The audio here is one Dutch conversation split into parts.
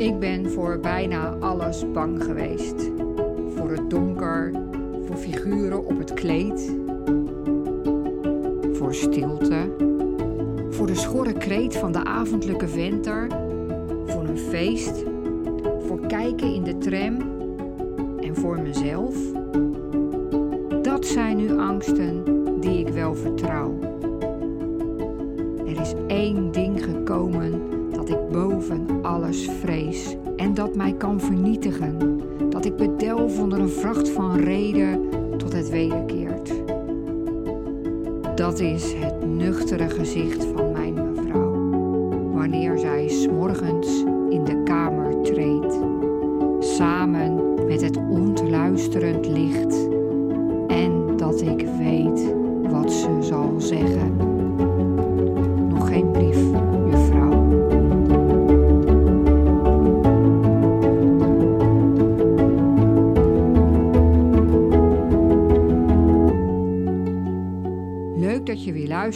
Ik ben voor bijna alles bang geweest. Voor het donker, voor figuren op het kleed, voor stilte, voor de schorre kreet van de avondelijke venter, voor een feest, voor kijken in de tram en voor mezelf. Dat zijn nu angsten die ik wel vertrouw. Er is één ding gekomen boven alles vrees en dat mij kan vernietigen. Dat ik bedelf onder een vracht van reden tot het wederkeert. Dat is het nuchtere gezicht van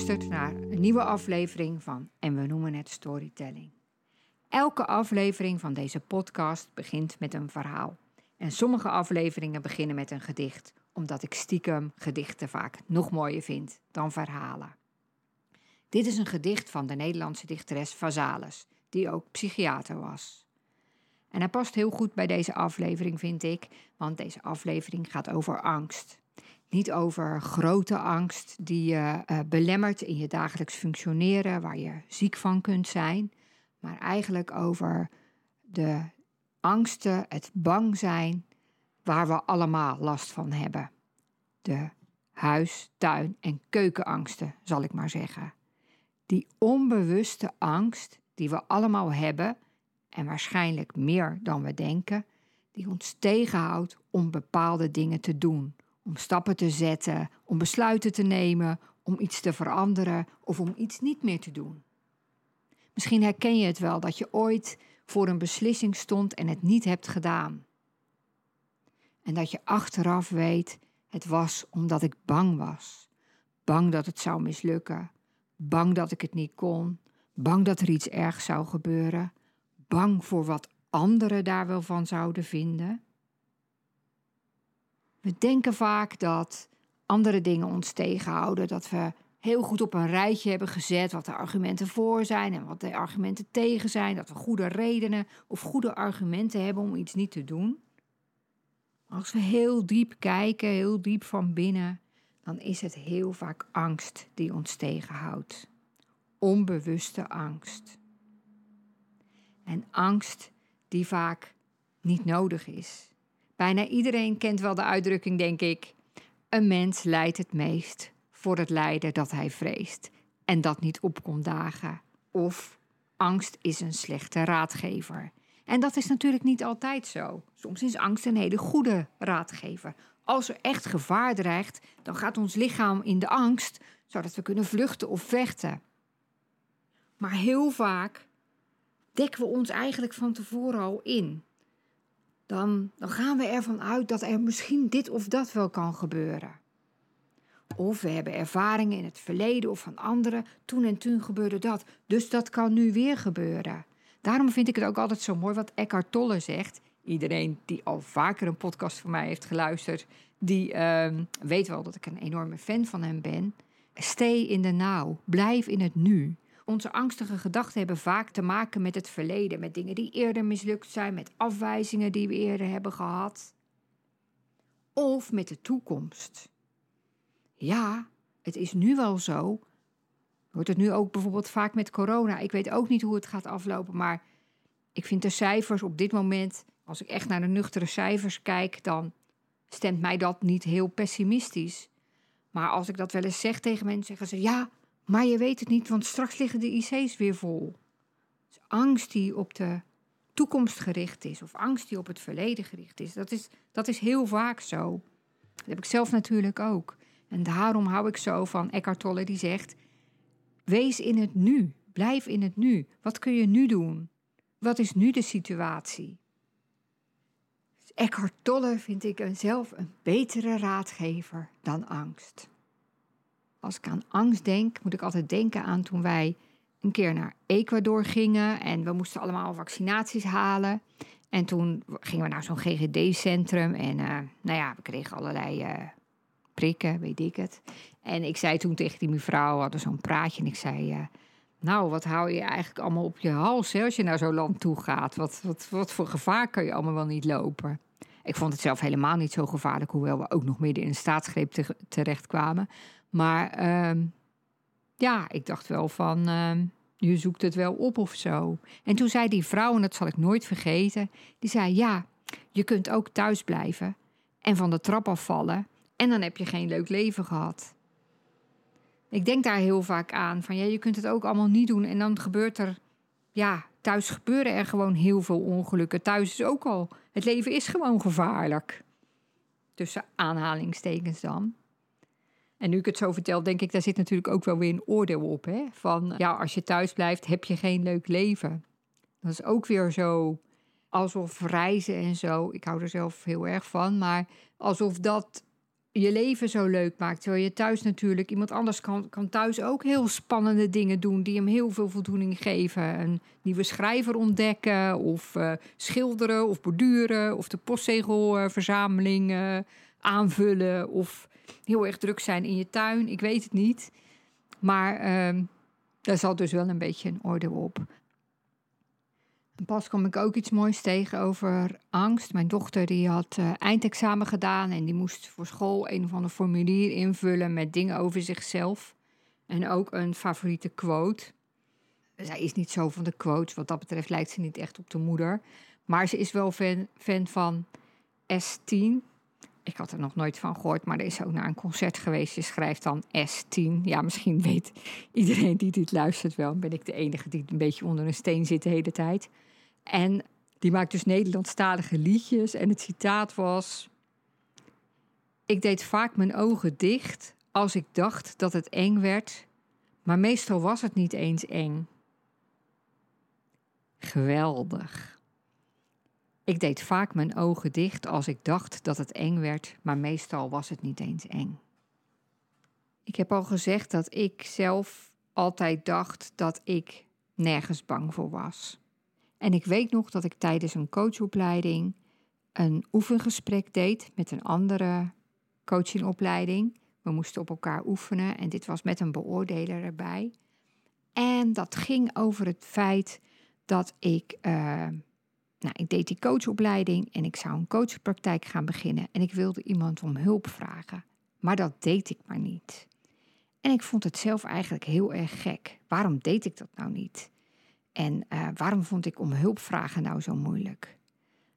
naar een nieuwe aflevering van En we noemen het Storytelling. Elke aflevering van deze podcast begint met een verhaal. En sommige afleveringen beginnen met een gedicht, omdat ik stiekem gedichten vaak nog mooier vind dan verhalen. Dit is een gedicht van de Nederlandse dichteres Vazalis, die ook psychiater was. En hij past heel goed bij deze aflevering, vind ik, want deze aflevering gaat over angst. Niet over grote angst die je uh, belemmert in je dagelijks functioneren, waar je ziek van kunt zijn, maar eigenlijk over de angsten, het bang zijn, waar we allemaal last van hebben. De huis-, tuin- en keukenangsten, zal ik maar zeggen. Die onbewuste angst die we allemaal hebben, en waarschijnlijk meer dan we denken, die ons tegenhoudt om bepaalde dingen te doen om stappen te zetten, om besluiten te nemen, om iets te veranderen of om iets niet meer te doen. Misschien herken je het wel dat je ooit voor een beslissing stond en het niet hebt gedaan. En dat je achteraf weet, het was omdat ik bang was. Bang dat het zou mislukken, bang dat ik het niet kon, bang dat er iets ergs zou gebeuren, bang voor wat anderen daar wel van zouden vinden. We denken vaak dat andere dingen ons tegenhouden, dat we heel goed op een rijtje hebben gezet wat de argumenten voor zijn en wat de argumenten tegen zijn, dat we goede redenen of goede argumenten hebben om iets niet te doen. Als we heel diep kijken, heel diep van binnen, dan is het heel vaak angst die ons tegenhoudt. Onbewuste angst. En angst die vaak niet nodig is. Bijna iedereen kent wel de uitdrukking, denk ik. Een mens lijdt het meest voor het lijden dat hij vreest en dat niet opkomt dagen. Of angst is een slechte raadgever. En dat is natuurlijk niet altijd zo. Soms is angst een hele goede raadgever. Als er echt gevaar dreigt, dan gaat ons lichaam in de angst, zodat we kunnen vluchten of vechten. Maar heel vaak dekken we ons eigenlijk van tevoren al in dan, dan gaan we ervan uit dat er misschien dit of dat wel kan gebeuren. Of we hebben ervaringen in het verleden of van anderen. Toen en toen gebeurde dat. Dus dat kan nu weer gebeuren. Daarom vind ik het ook altijd zo mooi wat Eckhart Tolle zegt. Iedereen die al vaker een podcast van mij heeft geluisterd, die uh, weet wel dat ik een enorme fan van hem ben. Stay in the now. Blijf in het nu. Onze angstige gedachten hebben vaak te maken met het verleden, met dingen die eerder mislukt zijn, met afwijzingen die we eerder hebben gehad. Of met de toekomst. Ja, het is nu wel zo. Wordt het nu ook bijvoorbeeld vaak met corona? Ik weet ook niet hoe het gaat aflopen, maar ik vind de cijfers op dit moment, als ik echt naar de nuchtere cijfers kijk, dan stemt mij dat niet heel pessimistisch. Maar als ik dat wel eens zeg tegen mensen, zeggen ze ja, maar je weet het niet, want straks liggen de IC's weer vol. Dus angst die op de toekomst gericht is, of angst die op het verleden gericht is, dat is, dat is heel vaak zo. Dat heb ik zelf natuurlijk ook. En daarom hou ik zo van Eckhart Tolle die zegt: Wees in het nu, blijf in het nu. Wat kun je nu doen? Wat is nu de situatie? Dus Eckhart Tolle vind ik zelf een betere raadgever dan angst. Als ik aan angst denk, moet ik altijd denken aan toen wij een keer naar Ecuador gingen en we moesten allemaal vaccinaties halen. En toen gingen we naar zo'n GGD-centrum en uh, nou ja, we kregen allerlei uh, prikken, weet ik het. En ik zei toen tegen die mevrouw, we hadden zo'n praatje en ik zei... Uh, nou, wat hou je eigenlijk allemaal op je hals hè, als je naar zo'n land toe gaat? Wat, wat, wat voor gevaar kan je allemaal wel niet lopen? Ik vond het zelf helemaal niet zo gevaarlijk, hoewel we ook nog midden in een staatsgreep te, terecht kwamen. Maar uh, ja, ik dacht wel van, uh, je zoekt het wel op of zo. En toen zei die vrouw, en dat zal ik nooit vergeten, die zei, ja, je kunt ook thuis blijven en van de trap afvallen en dan heb je geen leuk leven gehad. Ik denk daar heel vaak aan, van ja, je kunt het ook allemaal niet doen en dan gebeurt er, ja, thuis gebeuren er gewoon heel veel ongelukken. Thuis is ook al, het leven is gewoon gevaarlijk. Tussen aanhalingstekens dan. En nu ik het zo vertel, denk ik, daar zit natuurlijk ook wel weer een oordeel op. Hè? Van ja, als je thuis blijft, heb je geen leuk leven. Dat is ook weer zo alsof reizen en zo. Ik hou er zelf heel erg van, maar alsof dat je leven zo leuk maakt. Terwijl je thuis natuurlijk, iemand anders kan, kan thuis ook heel spannende dingen doen die hem heel veel voldoening geven. Een nieuwe schrijver ontdekken, of uh, schilderen, of borduren, of de postzegelverzameling uh, aanvullen, of heel erg druk zijn in je tuin. Ik weet het niet. Maar uh, daar zat dus wel een beetje een oordeel op. En pas kwam ik ook iets moois tegen over angst. Mijn dochter die had uh, eindexamen gedaan en die moest voor school een of ander formulier invullen met dingen over zichzelf. En ook een favoriete quote. Zij is niet zo van de quotes, wat dat betreft lijkt ze niet echt op de moeder. Maar ze is wel fan van S10. Ik had er nog nooit van gehoord, maar er is ook naar een concert geweest. Je schrijft dan S10. Ja, misschien weet iedereen die dit luistert wel. Ben ik de enige die een beetje onder een steen zit de hele tijd. En die maakt dus Nederlandstalige liedjes. En het citaat was: Ik deed vaak mijn ogen dicht als ik dacht dat het eng werd, maar meestal was het niet eens eng. Geweldig. Ik deed vaak mijn ogen dicht als ik dacht dat het eng werd, maar meestal was het niet eens eng. Ik heb al gezegd dat ik zelf altijd dacht dat ik nergens bang voor was. En ik weet nog dat ik tijdens een coachopleiding een oefengesprek deed met een andere coachingopleiding. We moesten op elkaar oefenen en dit was met een beoordeler erbij. En dat ging over het feit dat ik, uh, nou, ik deed die coachopleiding en ik zou een coachpraktijk gaan beginnen. En ik wilde iemand om hulp vragen, maar dat deed ik maar niet. En ik vond het zelf eigenlijk heel erg gek. Waarom deed ik dat nou niet? En uh, waarom vond ik om hulp vragen nou zo moeilijk?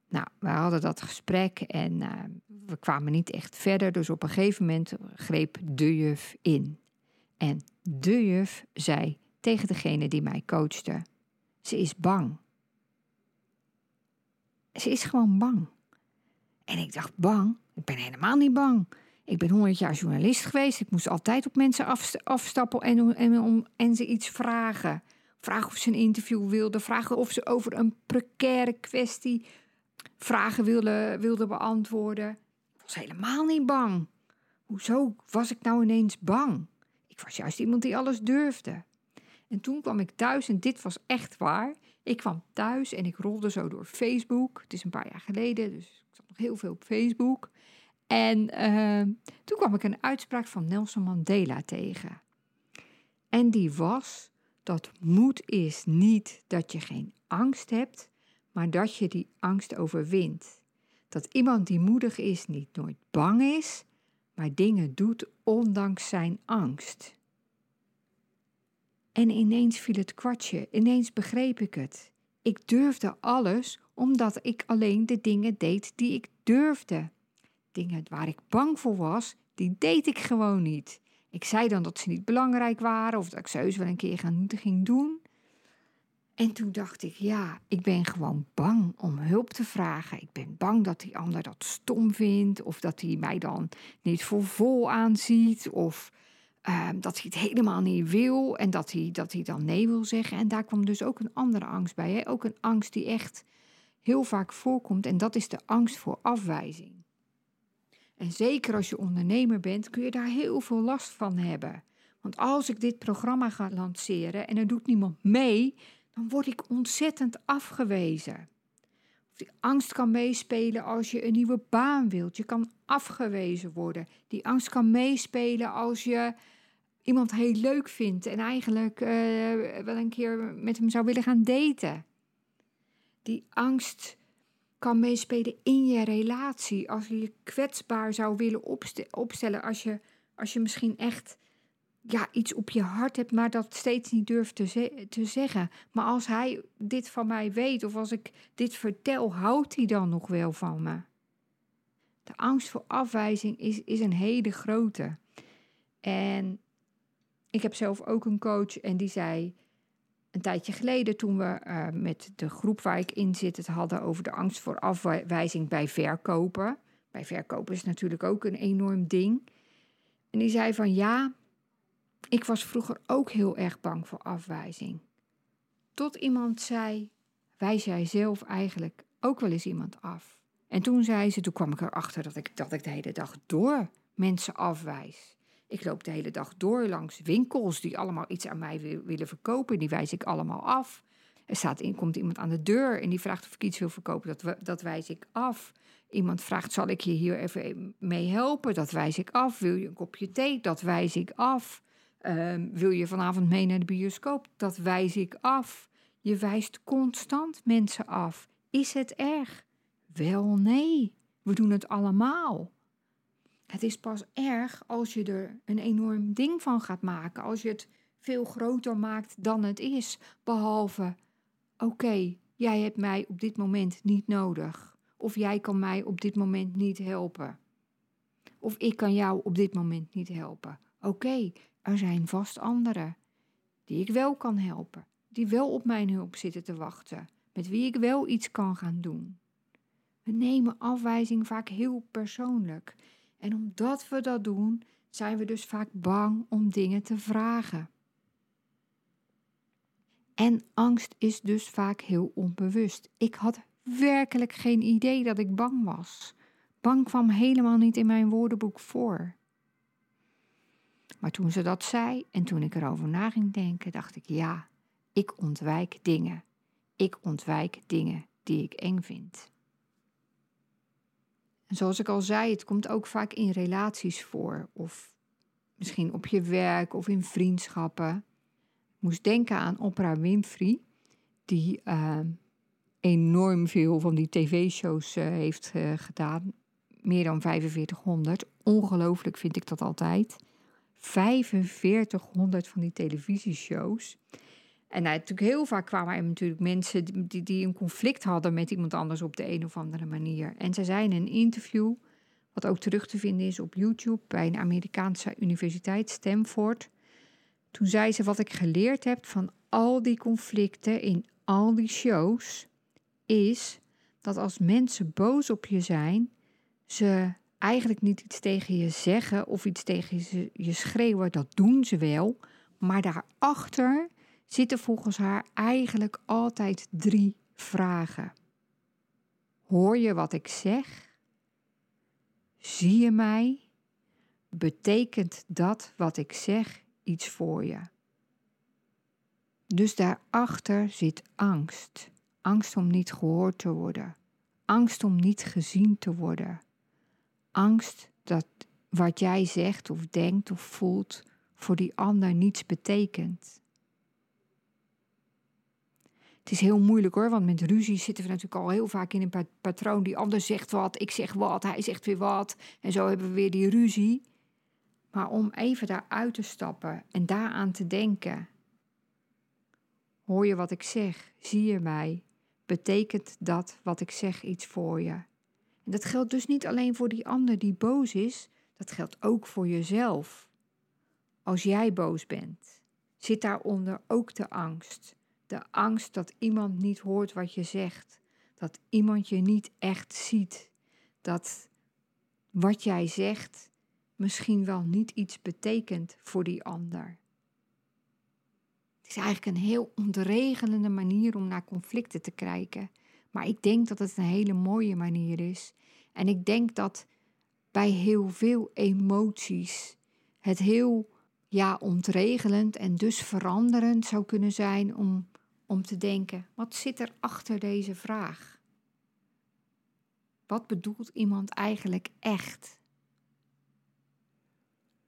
Nou, we hadden dat gesprek en uh, we kwamen niet echt verder. Dus op een gegeven moment greep de juf in. En de juf zei tegen degene die mij coachte: Ze is bang. Ze is gewoon bang. En ik dacht: Bang? Ik ben helemaal niet bang. Ik ben honderd jaar journalist geweest. Ik moest altijd op mensen afstappen en, en, en ze iets vragen. Vragen of ze een interview wilden. Vragen of ze over een precaire kwestie vragen wilden, wilden beantwoorden. Ik was helemaal niet bang. Hoezo was ik nou ineens bang? Ik was juist iemand die alles durfde. En toen kwam ik thuis en dit was echt waar. Ik kwam thuis en ik rolde zo door Facebook. Het is een paar jaar geleden, dus ik zat nog heel veel op Facebook. En uh, toen kwam ik een uitspraak van Nelson Mandela tegen. En die was dat moed is niet dat je geen angst hebt, maar dat je die angst overwint. Dat iemand die moedig is niet nooit bang is, maar dingen doet ondanks zijn angst. En ineens viel het kwartje, ineens begreep ik het. Ik durfde alles omdat ik alleen de dingen deed die ik durfde. Dingen waar ik bang voor was, die deed ik gewoon niet. Ik zei dan dat ze niet belangrijk waren of dat ik ze heus wel een keer gaan, ging doen. En toen dacht ik, ja, ik ben gewoon bang om hulp te vragen. Ik ben bang dat die ander dat stom vindt of dat hij mij dan niet voor vol aanziet of uh, dat hij het helemaal niet wil en dat hij, dat hij dan nee wil zeggen. En daar kwam dus ook een andere angst bij. Hè? Ook een angst die echt heel vaak voorkomt en dat is de angst voor afwijzing. En zeker als je ondernemer bent, kun je daar heel veel last van hebben. Want als ik dit programma ga lanceren en er doet niemand mee, dan word ik ontzettend afgewezen. Die angst kan meespelen als je een nieuwe baan wilt. Je kan afgewezen worden. Die angst kan meespelen als je iemand heel leuk vindt en eigenlijk uh, wel een keer met hem zou willen gaan daten. Die angst kan meespelen in je relatie. Als je je kwetsbaar zou willen opstellen, als je, als je misschien echt ja, iets op je hart hebt, maar dat steeds niet durft te, te zeggen. Maar als hij dit van mij weet of als ik dit vertel, houdt hij dan nog wel van me? De angst voor afwijzing is, is een hele grote. En ik heb zelf ook een coach en die zei een tijdje geleden toen we uh, met de groep waar ik in zit het hadden over de angst voor afwijzing bij verkopen. Bij verkopen is natuurlijk ook een enorm ding. En die zei van ja, ik was vroeger ook heel erg bang voor afwijzing. Tot iemand zei, wijs jij zelf eigenlijk ook wel eens iemand af? En toen zei ze, toen kwam ik erachter dat ik, dat ik de hele dag door mensen afwijs. Ik loop de hele dag door langs winkels die allemaal iets aan mij willen verkopen. Die wijs ik allemaal af. Er staat in, komt iemand aan de deur en die vraagt of ik iets wil verkopen. Dat, dat wijs ik af. Iemand vraagt, zal ik je hier even mee helpen? Dat wijs ik af. Wil je een kopje thee? Dat wijs ik af. Ehm, wil je vanavond mee naar de bioscoop? Dat wijs ik af. Je wijst constant mensen af. Is het erg? Wel nee. We doen het allemaal. Het is pas erg als je er een enorm ding van gaat maken, als je het veel groter maakt dan het is. Behalve, oké, jij hebt mij op dit moment niet nodig. Of jij kan mij op dit moment niet helpen. Of ik kan jou op dit moment niet helpen. Oké, er zijn vast anderen die ik wel kan helpen, die wel op mijn hulp zitten te wachten, met wie ik wel iets kan gaan doen. We nemen afwijzing vaak heel persoonlijk en omdat we dat doen, zijn we dus vaak bang om dingen te vragen. En angst is dus vaak heel onbewust. Ik had werkelijk geen idee dat ik bang was. Bang kwam helemaal niet in mijn woordenboek voor. Maar toen ze dat zei en toen ik erover na ging denken, dacht ik: ja, ik ontwijk dingen. Ik ontwijk dingen die ik eng vind. En zoals ik al zei, het komt ook vaak in relaties voor. Of misschien op je werk of in vriendschappen. Ik moest denken aan Oprah Winfrey, die uh, enorm veel van die tv-shows uh, heeft uh, gedaan. Meer dan 4500. Ongelooflijk vind ik dat altijd. 4500 van die televisieshows. En nou, natuurlijk heel vaak kwamen er natuurlijk mensen die, die een conflict hadden met iemand anders op de een of andere manier. En zij zei in een interview, wat ook terug te vinden is op YouTube bij een Amerikaanse universiteit, Stanford. Toen zei ze: Wat ik geleerd heb van al die conflicten in al die shows, is dat als mensen boos op je zijn, ze eigenlijk niet iets tegen je zeggen of iets tegen je schreeuwen. Dat doen ze wel. Maar daarachter zitten volgens haar eigenlijk altijd drie vragen. Hoor je wat ik zeg? Zie je mij? Betekent dat wat ik zeg iets voor je? Dus daarachter zit angst. Angst om niet gehoord te worden. Angst om niet gezien te worden. Angst dat wat jij zegt of denkt of voelt voor die ander niets betekent. Het is heel moeilijk hoor, want met ruzie zitten we natuurlijk al heel vaak in een patroon. Die ander zegt wat, ik zeg wat, hij zegt weer wat. En zo hebben we weer die ruzie. Maar om even daaruit te stappen en daaraan te denken. Hoor je wat ik zeg? Zie je mij? Betekent dat wat ik zeg iets voor je? En dat geldt dus niet alleen voor die ander die boos is, dat geldt ook voor jezelf. Als jij boos bent, zit daaronder ook de angst de angst dat iemand niet hoort wat je zegt. Dat iemand je niet echt ziet. Dat wat jij zegt misschien wel niet iets betekent voor die ander. Het is eigenlijk een heel ontregelende manier om naar conflicten te kijken. Maar ik denk dat het een hele mooie manier is. En ik denk dat bij heel veel emoties het heel ja, ontregelend en dus veranderend zou kunnen zijn om, om te denken: wat zit er achter deze vraag? Wat bedoelt iemand eigenlijk echt?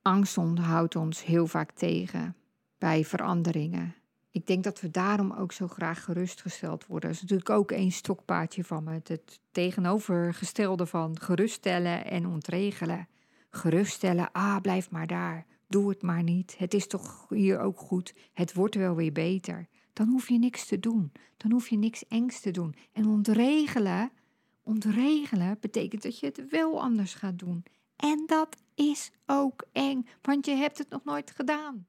Angst onthoudt ons heel vaak tegen bij veranderingen. Ik denk dat we daarom ook zo graag gerustgesteld worden. Dat is natuurlijk ook een stokpaardje van me. Het tegenovergestelde van geruststellen en ontregelen. Geruststellen, ah, blijf maar daar. Doe het maar niet. Het is toch hier ook goed. Het wordt wel weer beter. Dan hoef je niks te doen. Dan hoef je niks engs te doen. En ontregelen, ontregelen betekent dat je het wel anders gaat doen. En dat is ook eng, want je hebt het nog nooit gedaan.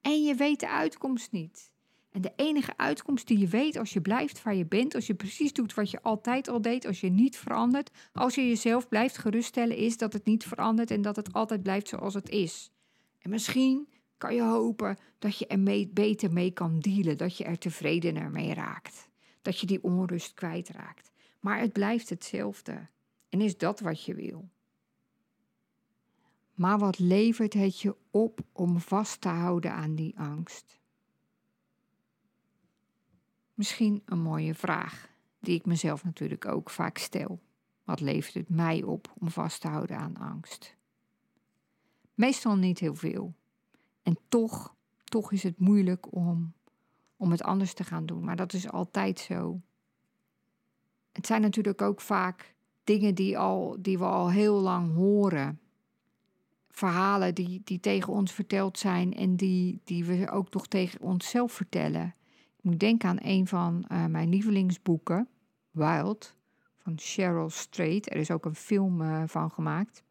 En je weet de uitkomst niet. En de enige uitkomst die je weet als je blijft waar je bent, als je precies doet wat je altijd al deed, als je niet verandert, als je jezelf blijft geruststellen, is dat het niet verandert en dat het altijd blijft zoals het is. En misschien kan je hopen dat je er mee, beter mee kan dealen, dat je er tevredener mee raakt, dat je die onrust kwijtraakt. Maar het blijft hetzelfde. En is dat wat je wil? Maar wat levert het je op om vast te houden aan die angst? Misschien een mooie vraag, die ik mezelf natuurlijk ook vaak stel. Wat levert het mij op om vast te houden aan angst? Meestal niet heel veel. En toch, toch is het moeilijk om, om het anders te gaan doen. Maar dat is altijd zo. Het zijn natuurlijk ook vaak dingen die, al, die we al heel lang horen verhalen die, die tegen ons verteld zijn en die, die we ook nog tegen onszelf vertellen. Ik moet denken aan een van uh, mijn lievelingsboeken, Wild, van Cheryl Strait. Er is ook een film uh, van gemaakt.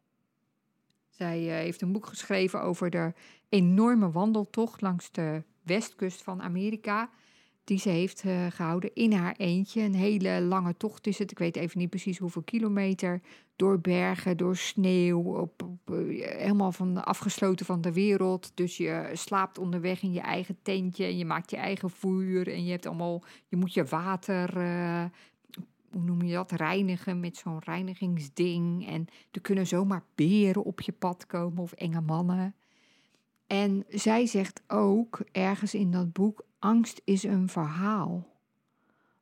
Zij uh, heeft een boek geschreven over de enorme wandeltocht langs de westkust van Amerika die ze heeft uh, gehouden in haar eentje. Een hele lange tocht is het. Ik weet even niet precies hoeveel kilometer. Door bergen, door sneeuw, op, uh, helemaal van, afgesloten van de wereld. Dus je slaapt onderweg in je eigen tentje en je maakt je eigen vuur. En je, hebt allemaal, je moet je water, uh, hoe noem je dat, reinigen met zo'n reinigingsding. En er kunnen zomaar beren op je pad komen of enge mannen. En zij zegt ook ergens in dat boek: angst is een verhaal.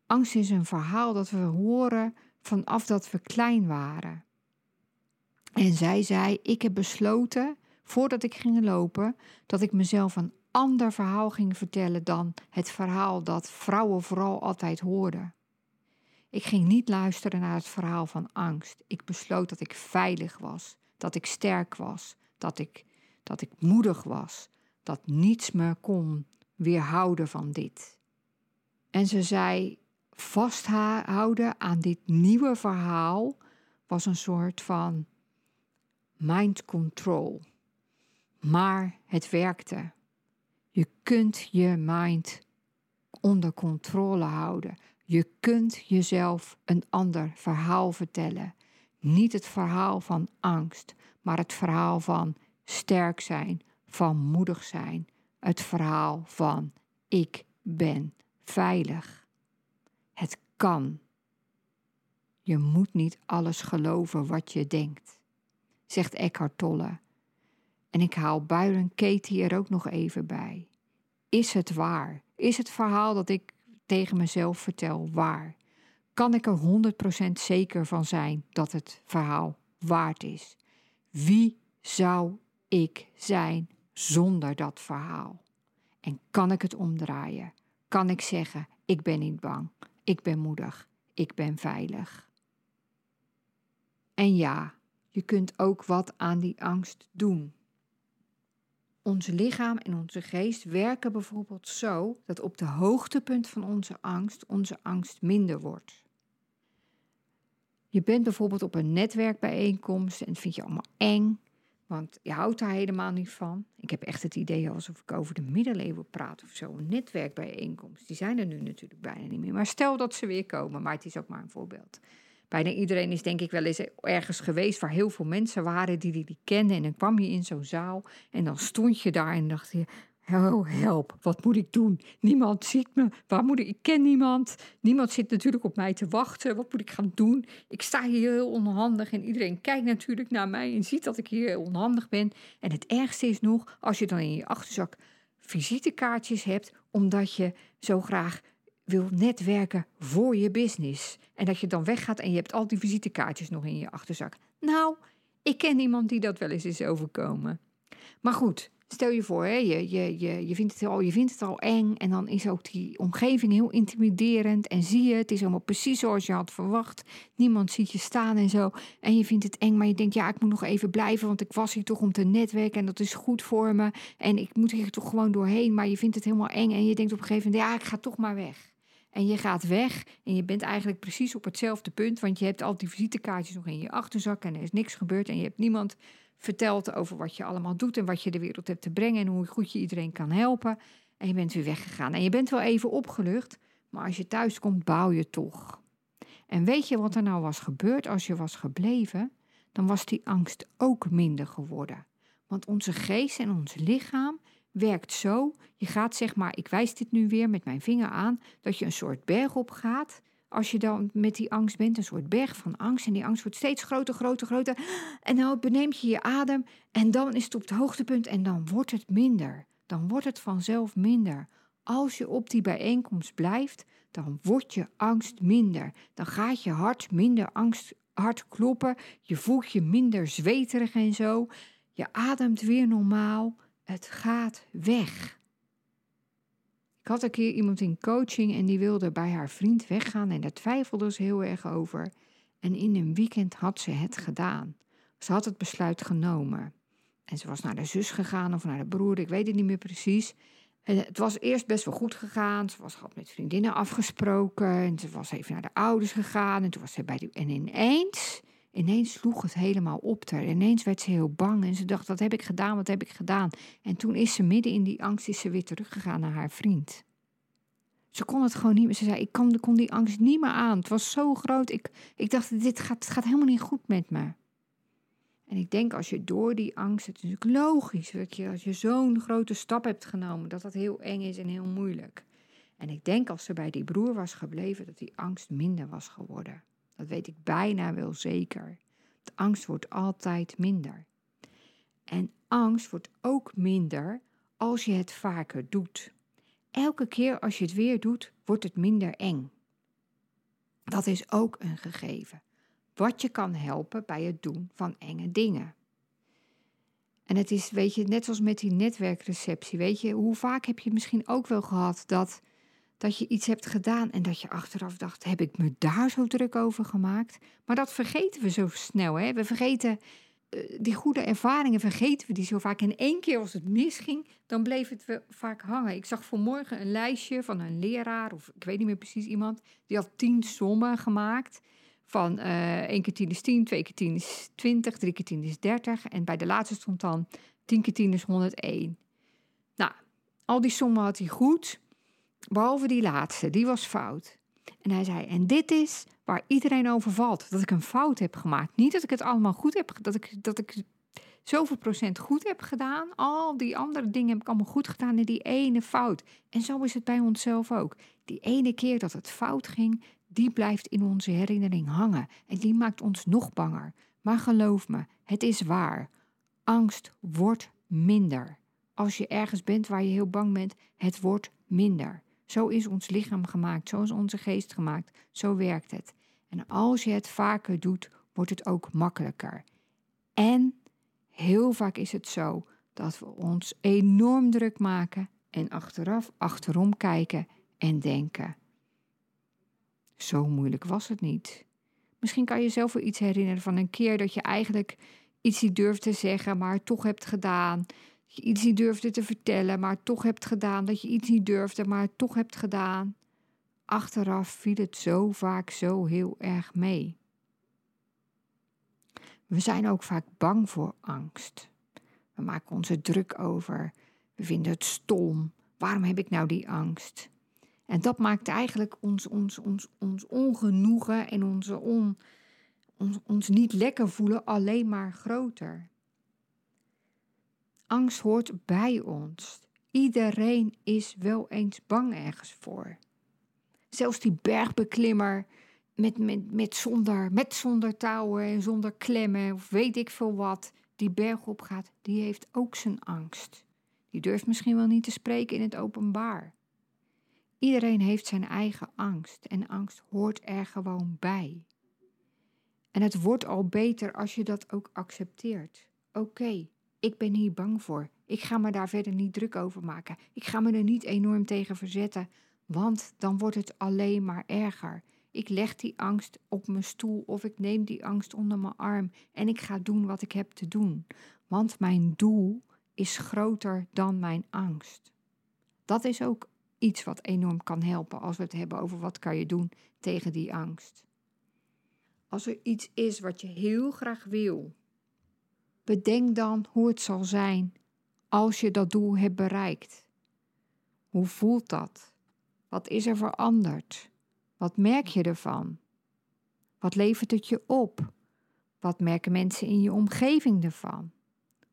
Angst is een verhaal dat we horen vanaf dat we klein waren. En zij zei: Ik heb besloten, voordat ik ging lopen, dat ik mezelf een ander verhaal ging vertellen dan het verhaal dat vrouwen vooral altijd hoorden. Ik ging niet luisteren naar het verhaal van angst. Ik besloot dat ik veilig was, dat ik sterk was, dat ik dat ik moedig was, dat niets me kon weerhouden van dit. En ze zei: vasthouden aan dit nieuwe verhaal was een soort van mind control. Maar het werkte. Je kunt je mind onder controle houden. Je kunt jezelf een ander verhaal vertellen. Niet het verhaal van angst, maar het verhaal van sterk zijn, van moedig zijn. Het verhaal van ik ben veilig. Het kan. Je moet niet alles geloven wat je denkt, zegt Eckhart Tolle. En ik haal Byron Katie er ook nog even bij. Is het waar? Is het verhaal dat ik tegen mezelf vertel waar? Kan ik er 100% zeker van zijn dat het verhaal waard is? Wie zou ik zijn zonder dat verhaal? En kan ik het omdraaien? Kan ik zeggen: ik ben niet bang, ik ben moedig, ik ben veilig? En ja, je kunt ook wat aan die angst doen. Ons lichaam en onze geest werken bijvoorbeeld zo dat op de hoogtepunt van onze angst onze angst minder wordt. Je bent bijvoorbeeld op een netwerkbijeenkomst en vind je allemaal eng want je houdt daar helemaal niet van. Ik heb echt het idee alsof ik over de middeleeuwen praat of zo. Een netwerkbijeenkomst. Die zijn er nu natuurlijk bijna niet meer. Maar stel dat ze weer komen, maar het is ook maar een voorbeeld. Bijna iedereen is denk ik wel eens ergens geweest waar heel veel mensen waren die die, die kenden. En dan kwam je in zo'n zaal en dan stond je daar en dacht je... Oh, help, wat moet ik doen? Niemand ziet me. Waar moet ik? Ik ken niemand. Niemand zit natuurlijk op mij te wachten. Wat moet ik gaan doen? Ik sta hier heel onhandig en iedereen kijkt natuurlijk naar mij en ziet dat ik hier heel onhandig ben. En het ergste is nog, als je dan in je achterzak visitekaartjes hebt, omdat je zo graag wil netwerken voor je business. En dat je dan weggaat en je hebt al die visitekaartjes nog in je achterzak. Nou, ik ken iemand die dat wel eens is overkomen. Maar goed, Stel je voor, hè, je, je, je, je, vindt het al, je vindt het al eng en dan is ook die omgeving heel intimiderend. En zie je, het is allemaal precies zoals je had verwacht. Niemand ziet je staan en zo. En je vindt het eng, maar je denkt, ja, ik moet nog even blijven, want ik was hier toch om te netwerken en dat is goed voor me. En ik moet hier toch gewoon doorheen, maar je vindt het helemaal eng en je denkt op een gegeven moment, ja, ik ga toch maar weg. En je gaat weg en je bent eigenlijk precies op hetzelfde punt, want je hebt al die visitekaartjes nog in je achterzak en er is niks gebeurd en je hebt niemand vertelt over wat je allemaal doet en wat je de wereld hebt te brengen en hoe goed je iedereen kan helpen. En je bent weer weggegaan. En je bent wel even opgelucht, maar als je thuis komt, bouw je toch. En weet je wat er nou was gebeurd als je was gebleven? Dan was die angst ook minder geworden. Want onze geest en ons lichaam werkt zo. Je gaat zeg maar, ik wijs dit nu weer met mijn vinger aan, dat je een soort berg op gaat als je dan met die angst bent, een soort berg van angst. En die angst wordt steeds groter, groter, groter. En dan beneemt je je adem. En dan is het op het hoogtepunt. En dan wordt het minder. Dan wordt het vanzelf minder. Als je op die bijeenkomst blijft, dan wordt je angst minder. Dan gaat je hart minder angst, hard kloppen. Je voelt je minder zweterig en zo. Je ademt weer normaal. Het gaat weg. Ik had een keer iemand in coaching en die wilde bij haar vriend weggaan en daar twijfelde ze heel erg over. En in een weekend had ze het gedaan. Ze had het besluit genomen. En ze was naar de zus gegaan of naar de broer, ik weet het niet meer precies. En het was eerst best wel goed gegaan. Ze was gehad met vriendinnen afgesproken. En ze was even naar de ouders gegaan. En toen was ze bij die. En ineens, ineens sloeg het helemaal op haar. Ineens werd ze heel bang. En ze dacht: wat heb ik gedaan? Wat heb ik gedaan? En toen is ze midden in die angst is ze weer teruggegaan naar haar vriend. Ze kon het gewoon niet meer. Ze zei, ik kon, kon die angst niet meer aan. Het was zo groot. Ik, ik dacht, dit gaat, het gaat helemaal niet goed met me. En ik denk als je door die angst, het is natuurlijk logisch dat je als je zo'n grote stap hebt genomen, dat dat heel eng is en heel moeilijk. En ik denk als ze bij die broer was gebleven, dat die angst minder was geworden. Dat weet ik bijna wel zeker. De angst wordt altijd minder. En angst wordt ook minder als je het vaker doet elke keer als je het weer doet, wordt het minder eng. Dat is ook een gegeven. Wat je kan helpen bij het doen van enge dingen. En het is, weet je, net zoals met die netwerkreceptie, weet je, hoe vaak heb je misschien ook wel gehad dat, dat je iets hebt gedaan en dat je achteraf dacht, heb ik me daar zo druk over gemaakt? Maar dat vergeten we zo snel, hè? We vergeten eh, die goede ervaringen vergeten we die zo vaak. En één keer als het misging, dan bleef het vaak hangen. Ik zag vanmorgen een lijstje van een leraar, of ik weet niet meer precies iemand, die had tien sommen gemaakt. Van uh, één keer tien is tien, twee keer tien is twintig, drie keer tien is dertig. En bij de laatste stond dan tien keer tien is 101. Nou, al die sommen had hij goed, behalve die laatste, die was fout. En hij zei, en dit is waar iedereen over valt. Dat ik een fout heb gemaakt. Niet dat ik het allemaal goed heb, dat ik, dat ik zoveel procent goed heb gedaan. Al die andere dingen heb ik allemaal goed gedaan en die ene fout. En zo is het bij onszelf ook. Die ene keer dat het fout ging, die blijft in onze herinnering hangen. En die maakt ons nog banger. Maar geloof me, het is waar. Angst wordt minder. Als je ergens bent waar je heel bang bent, het wordt minder. Zo is ons lichaam gemaakt, zo is onze geest gemaakt, zo werkt het. En als je het vaker doet, wordt het ook makkelijker. En heel vaak is het zo dat we ons enorm druk maken en achteraf achterom kijken en denken: zo moeilijk was het niet. Misschien kan je zelf wel iets herinneren van een keer dat je eigenlijk iets niet durfde zeggen, maar toch hebt gedaan je iets niet durfde te vertellen, maar toch hebt gedaan. Dat je iets niet durfde, maar toch hebt gedaan. Achteraf viel het zo vaak zo heel erg mee. We zijn ook vaak bang voor angst. We maken ons er druk over. We vinden het stom. Waarom heb ik nou die angst? En dat maakt eigenlijk ons, ons, ons, ons ongenoegen en onze on, ons, ons niet lekker voelen alleen maar groter. Angst hoort bij ons. Iedereen is wel eens bang ergens voor. Zelfs die bergbeklimmer met, met, met, zonder, met zonder touwen en zonder klemmen of weet ik veel wat, die berg op gaat, die heeft ook zijn angst. Die durft misschien wel niet te spreken in het openbaar. Iedereen heeft zijn eigen angst en angst hoort er gewoon bij. En het wordt al beter als je dat ook accepteert. Oké, ik ben hier bang voor. Ik ga me daar verder niet druk over maken. Ik ga me er niet enorm tegen verzetten, want dan wordt het alleen maar erger. Ik leg die angst op mijn stoel of ik neem die angst onder mijn arm en ik ga doen wat ik heb te doen. Want mijn doel is groter dan mijn angst. Dat is ook iets wat enorm kan helpen als we het hebben over wat kan je doen tegen die angst. Als er iets is wat je heel graag wil, bedenk dan hoe het zal zijn als je dat doel hebt bereikt. Hoe voelt dat? Wat is er veranderd? Wat merk je ervan? Wat levert het je op? Wat merken mensen in je omgeving ervan?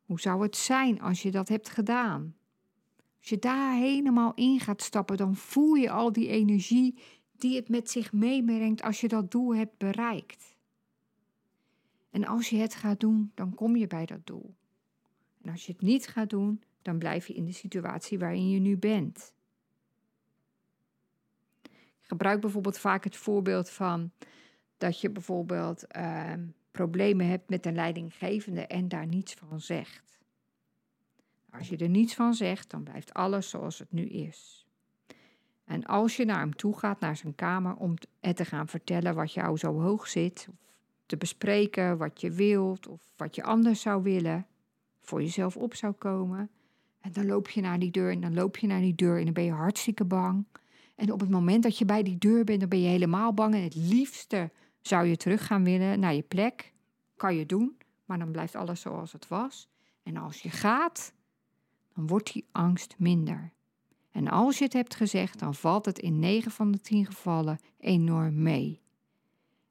Hoe zou het zijn als je dat hebt gedaan? Als je daar helemaal in gaat stappen, dan voel je al die energie die het met zich meebrengt als je dat doel hebt bereikt. En als je het gaat doen, dan kom je bij dat doel. En als je het niet gaat doen, dan blijf je in de situatie waarin je nu bent. Ik gebruik bijvoorbeeld vaak het voorbeeld van dat je bijvoorbeeld uh, problemen hebt met een leidinggevende en daar niets van zegt. Als je er niets van zegt, dan blijft alles zoals het nu is. En als je naar hem toe gaat, naar zijn kamer, om het te gaan vertellen wat jou zo hoog zit, te bespreken wat je wilt of wat je anders zou willen, voor jezelf op zou komen. En dan loop je naar die deur en dan loop je naar die deur en dan ben je hartstikke bang. En op het moment dat je bij die deur bent, dan ben je helemaal bang. En het liefste zou je terug gaan willen naar je plek. Kan je doen, maar dan blijft alles zoals het was. En als je gaat, dan wordt die angst minder. En als je het hebt gezegd, dan valt het in 9 van de 10 gevallen enorm mee.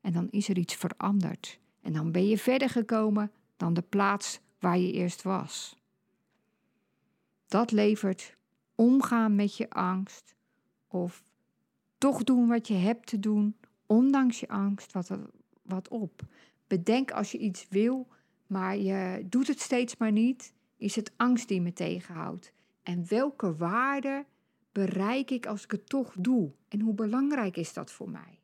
En dan is er iets veranderd. En dan ben je verder gekomen dan de plaats waar je eerst was. Dat levert omgaan met je angst of toch doen wat je hebt te doen, ondanks je angst, wat, wat op. Bedenk als je iets wil, maar je doet het steeds maar niet, is het angst die me tegenhoudt. En welke waarde bereik ik als ik het toch doe? En hoe belangrijk is dat voor mij?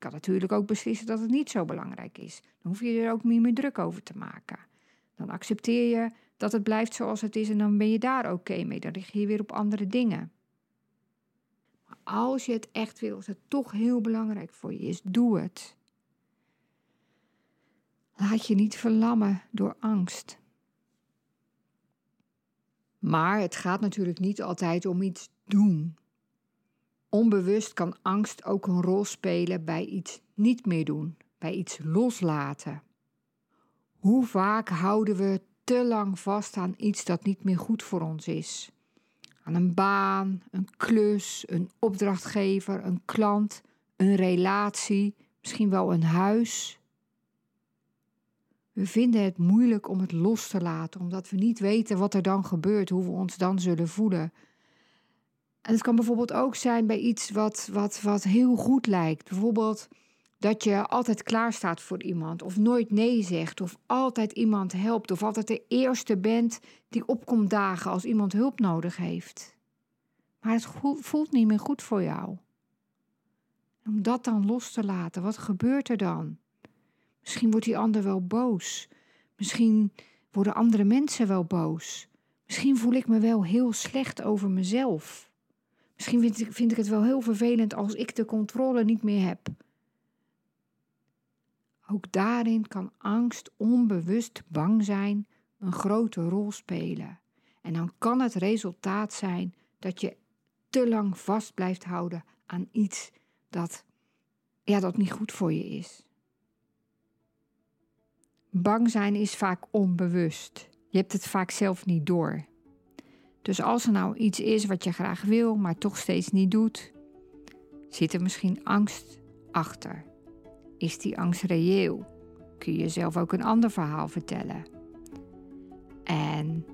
Kan natuurlijk ook beslissen dat het niet zo belangrijk is. Dan hoef je er ook niet meer druk over te maken. Dan accepteer je dat het blijft zoals het is en dan ben je daar oké mee. Dan richt je je weer op andere dingen. Maar als je het echt wil, als het toch heel belangrijk voor je is, doe het. Laat je niet verlammen door angst. Maar het gaat natuurlijk niet altijd om iets doen. Onbewust kan angst ook een rol spelen bij iets niet meer doen, bij iets loslaten. Hoe vaak houden we te lang vast aan iets dat niet meer goed voor ons is? Aan een baan, een klus, een opdrachtgever, een klant, een relatie, misschien wel een huis. We vinden het moeilijk om het los te laten, omdat we niet weten wat er dan gebeurt, hoe we ons dan zullen voelen. En het kan bijvoorbeeld ook zijn bij iets wat, wat, wat heel goed lijkt. Bijvoorbeeld dat je altijd klaar staat voor iemand, of nooit nee zegt, of altijd iemand helpt, of altijd de eerste bent die opkomt dagen als iemand hulp nodig heeft. Maar het voelt niet meer goed voor jou. Om dat dan los te laten, wat gebeurt er dan? Misschien wordt die ander wel boos. Misschien worden andere mensen wel boos. Misschien voel ik me wel heel slecht over mezelf. Misschien vind ik, vind ik het wel heel vervelend als ik de controle niet meer heb. Ook daarin kan angst, onbewust bang zijn, een grote rol spelen. En dan kan het resultaat zijn dat je te lang vast blijft houden aan iets dat, ja, dat niet goed voor je is. Bang zijn is vaak onbewust. Je hebt het vaak zelf niet door. Dus als er nou iets is wat je graag wil, maar toch steeds niet doet, zit er misschien angst achter. Is die angst reëel? Kun je jezelf ook een ander verhaal vertellen? En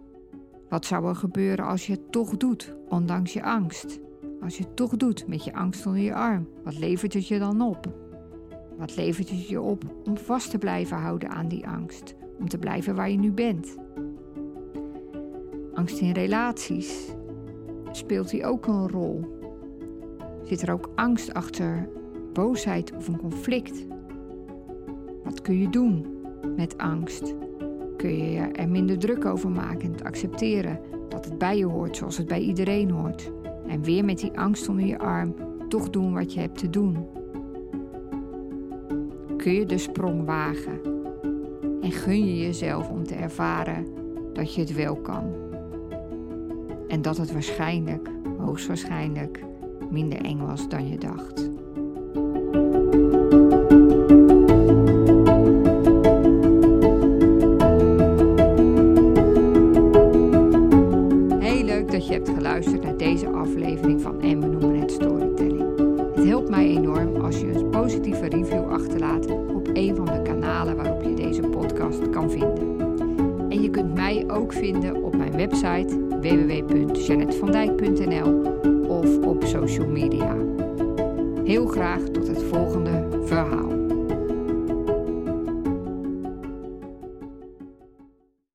Wat zou er gebeuren als je het toch doet, ondanks je angst? Als je het toch doet met je angst onder je arm, wat levert het je dan op? Wat levert het je op om vast te blijven houden aan die angst? Om te blijven waar je nu bent? Angst in relaties. Speelt die ook een rol? Zit er ook angst achter boosheid of een conflict? Wat kun je doen met angst? Kun je er minder druk over maken en het accepteren dat het bij je hoort zoals het bij iedereen hoort? En weer met die angst onder je arm toch doen wat je hebt te doen. Kun je de sprong wagen en gun je jezelf om te ervaren dat je het wel kan. En dat het waarschijnlijk, hoogstwaarschijnlijk, minder eng was dan je dacht.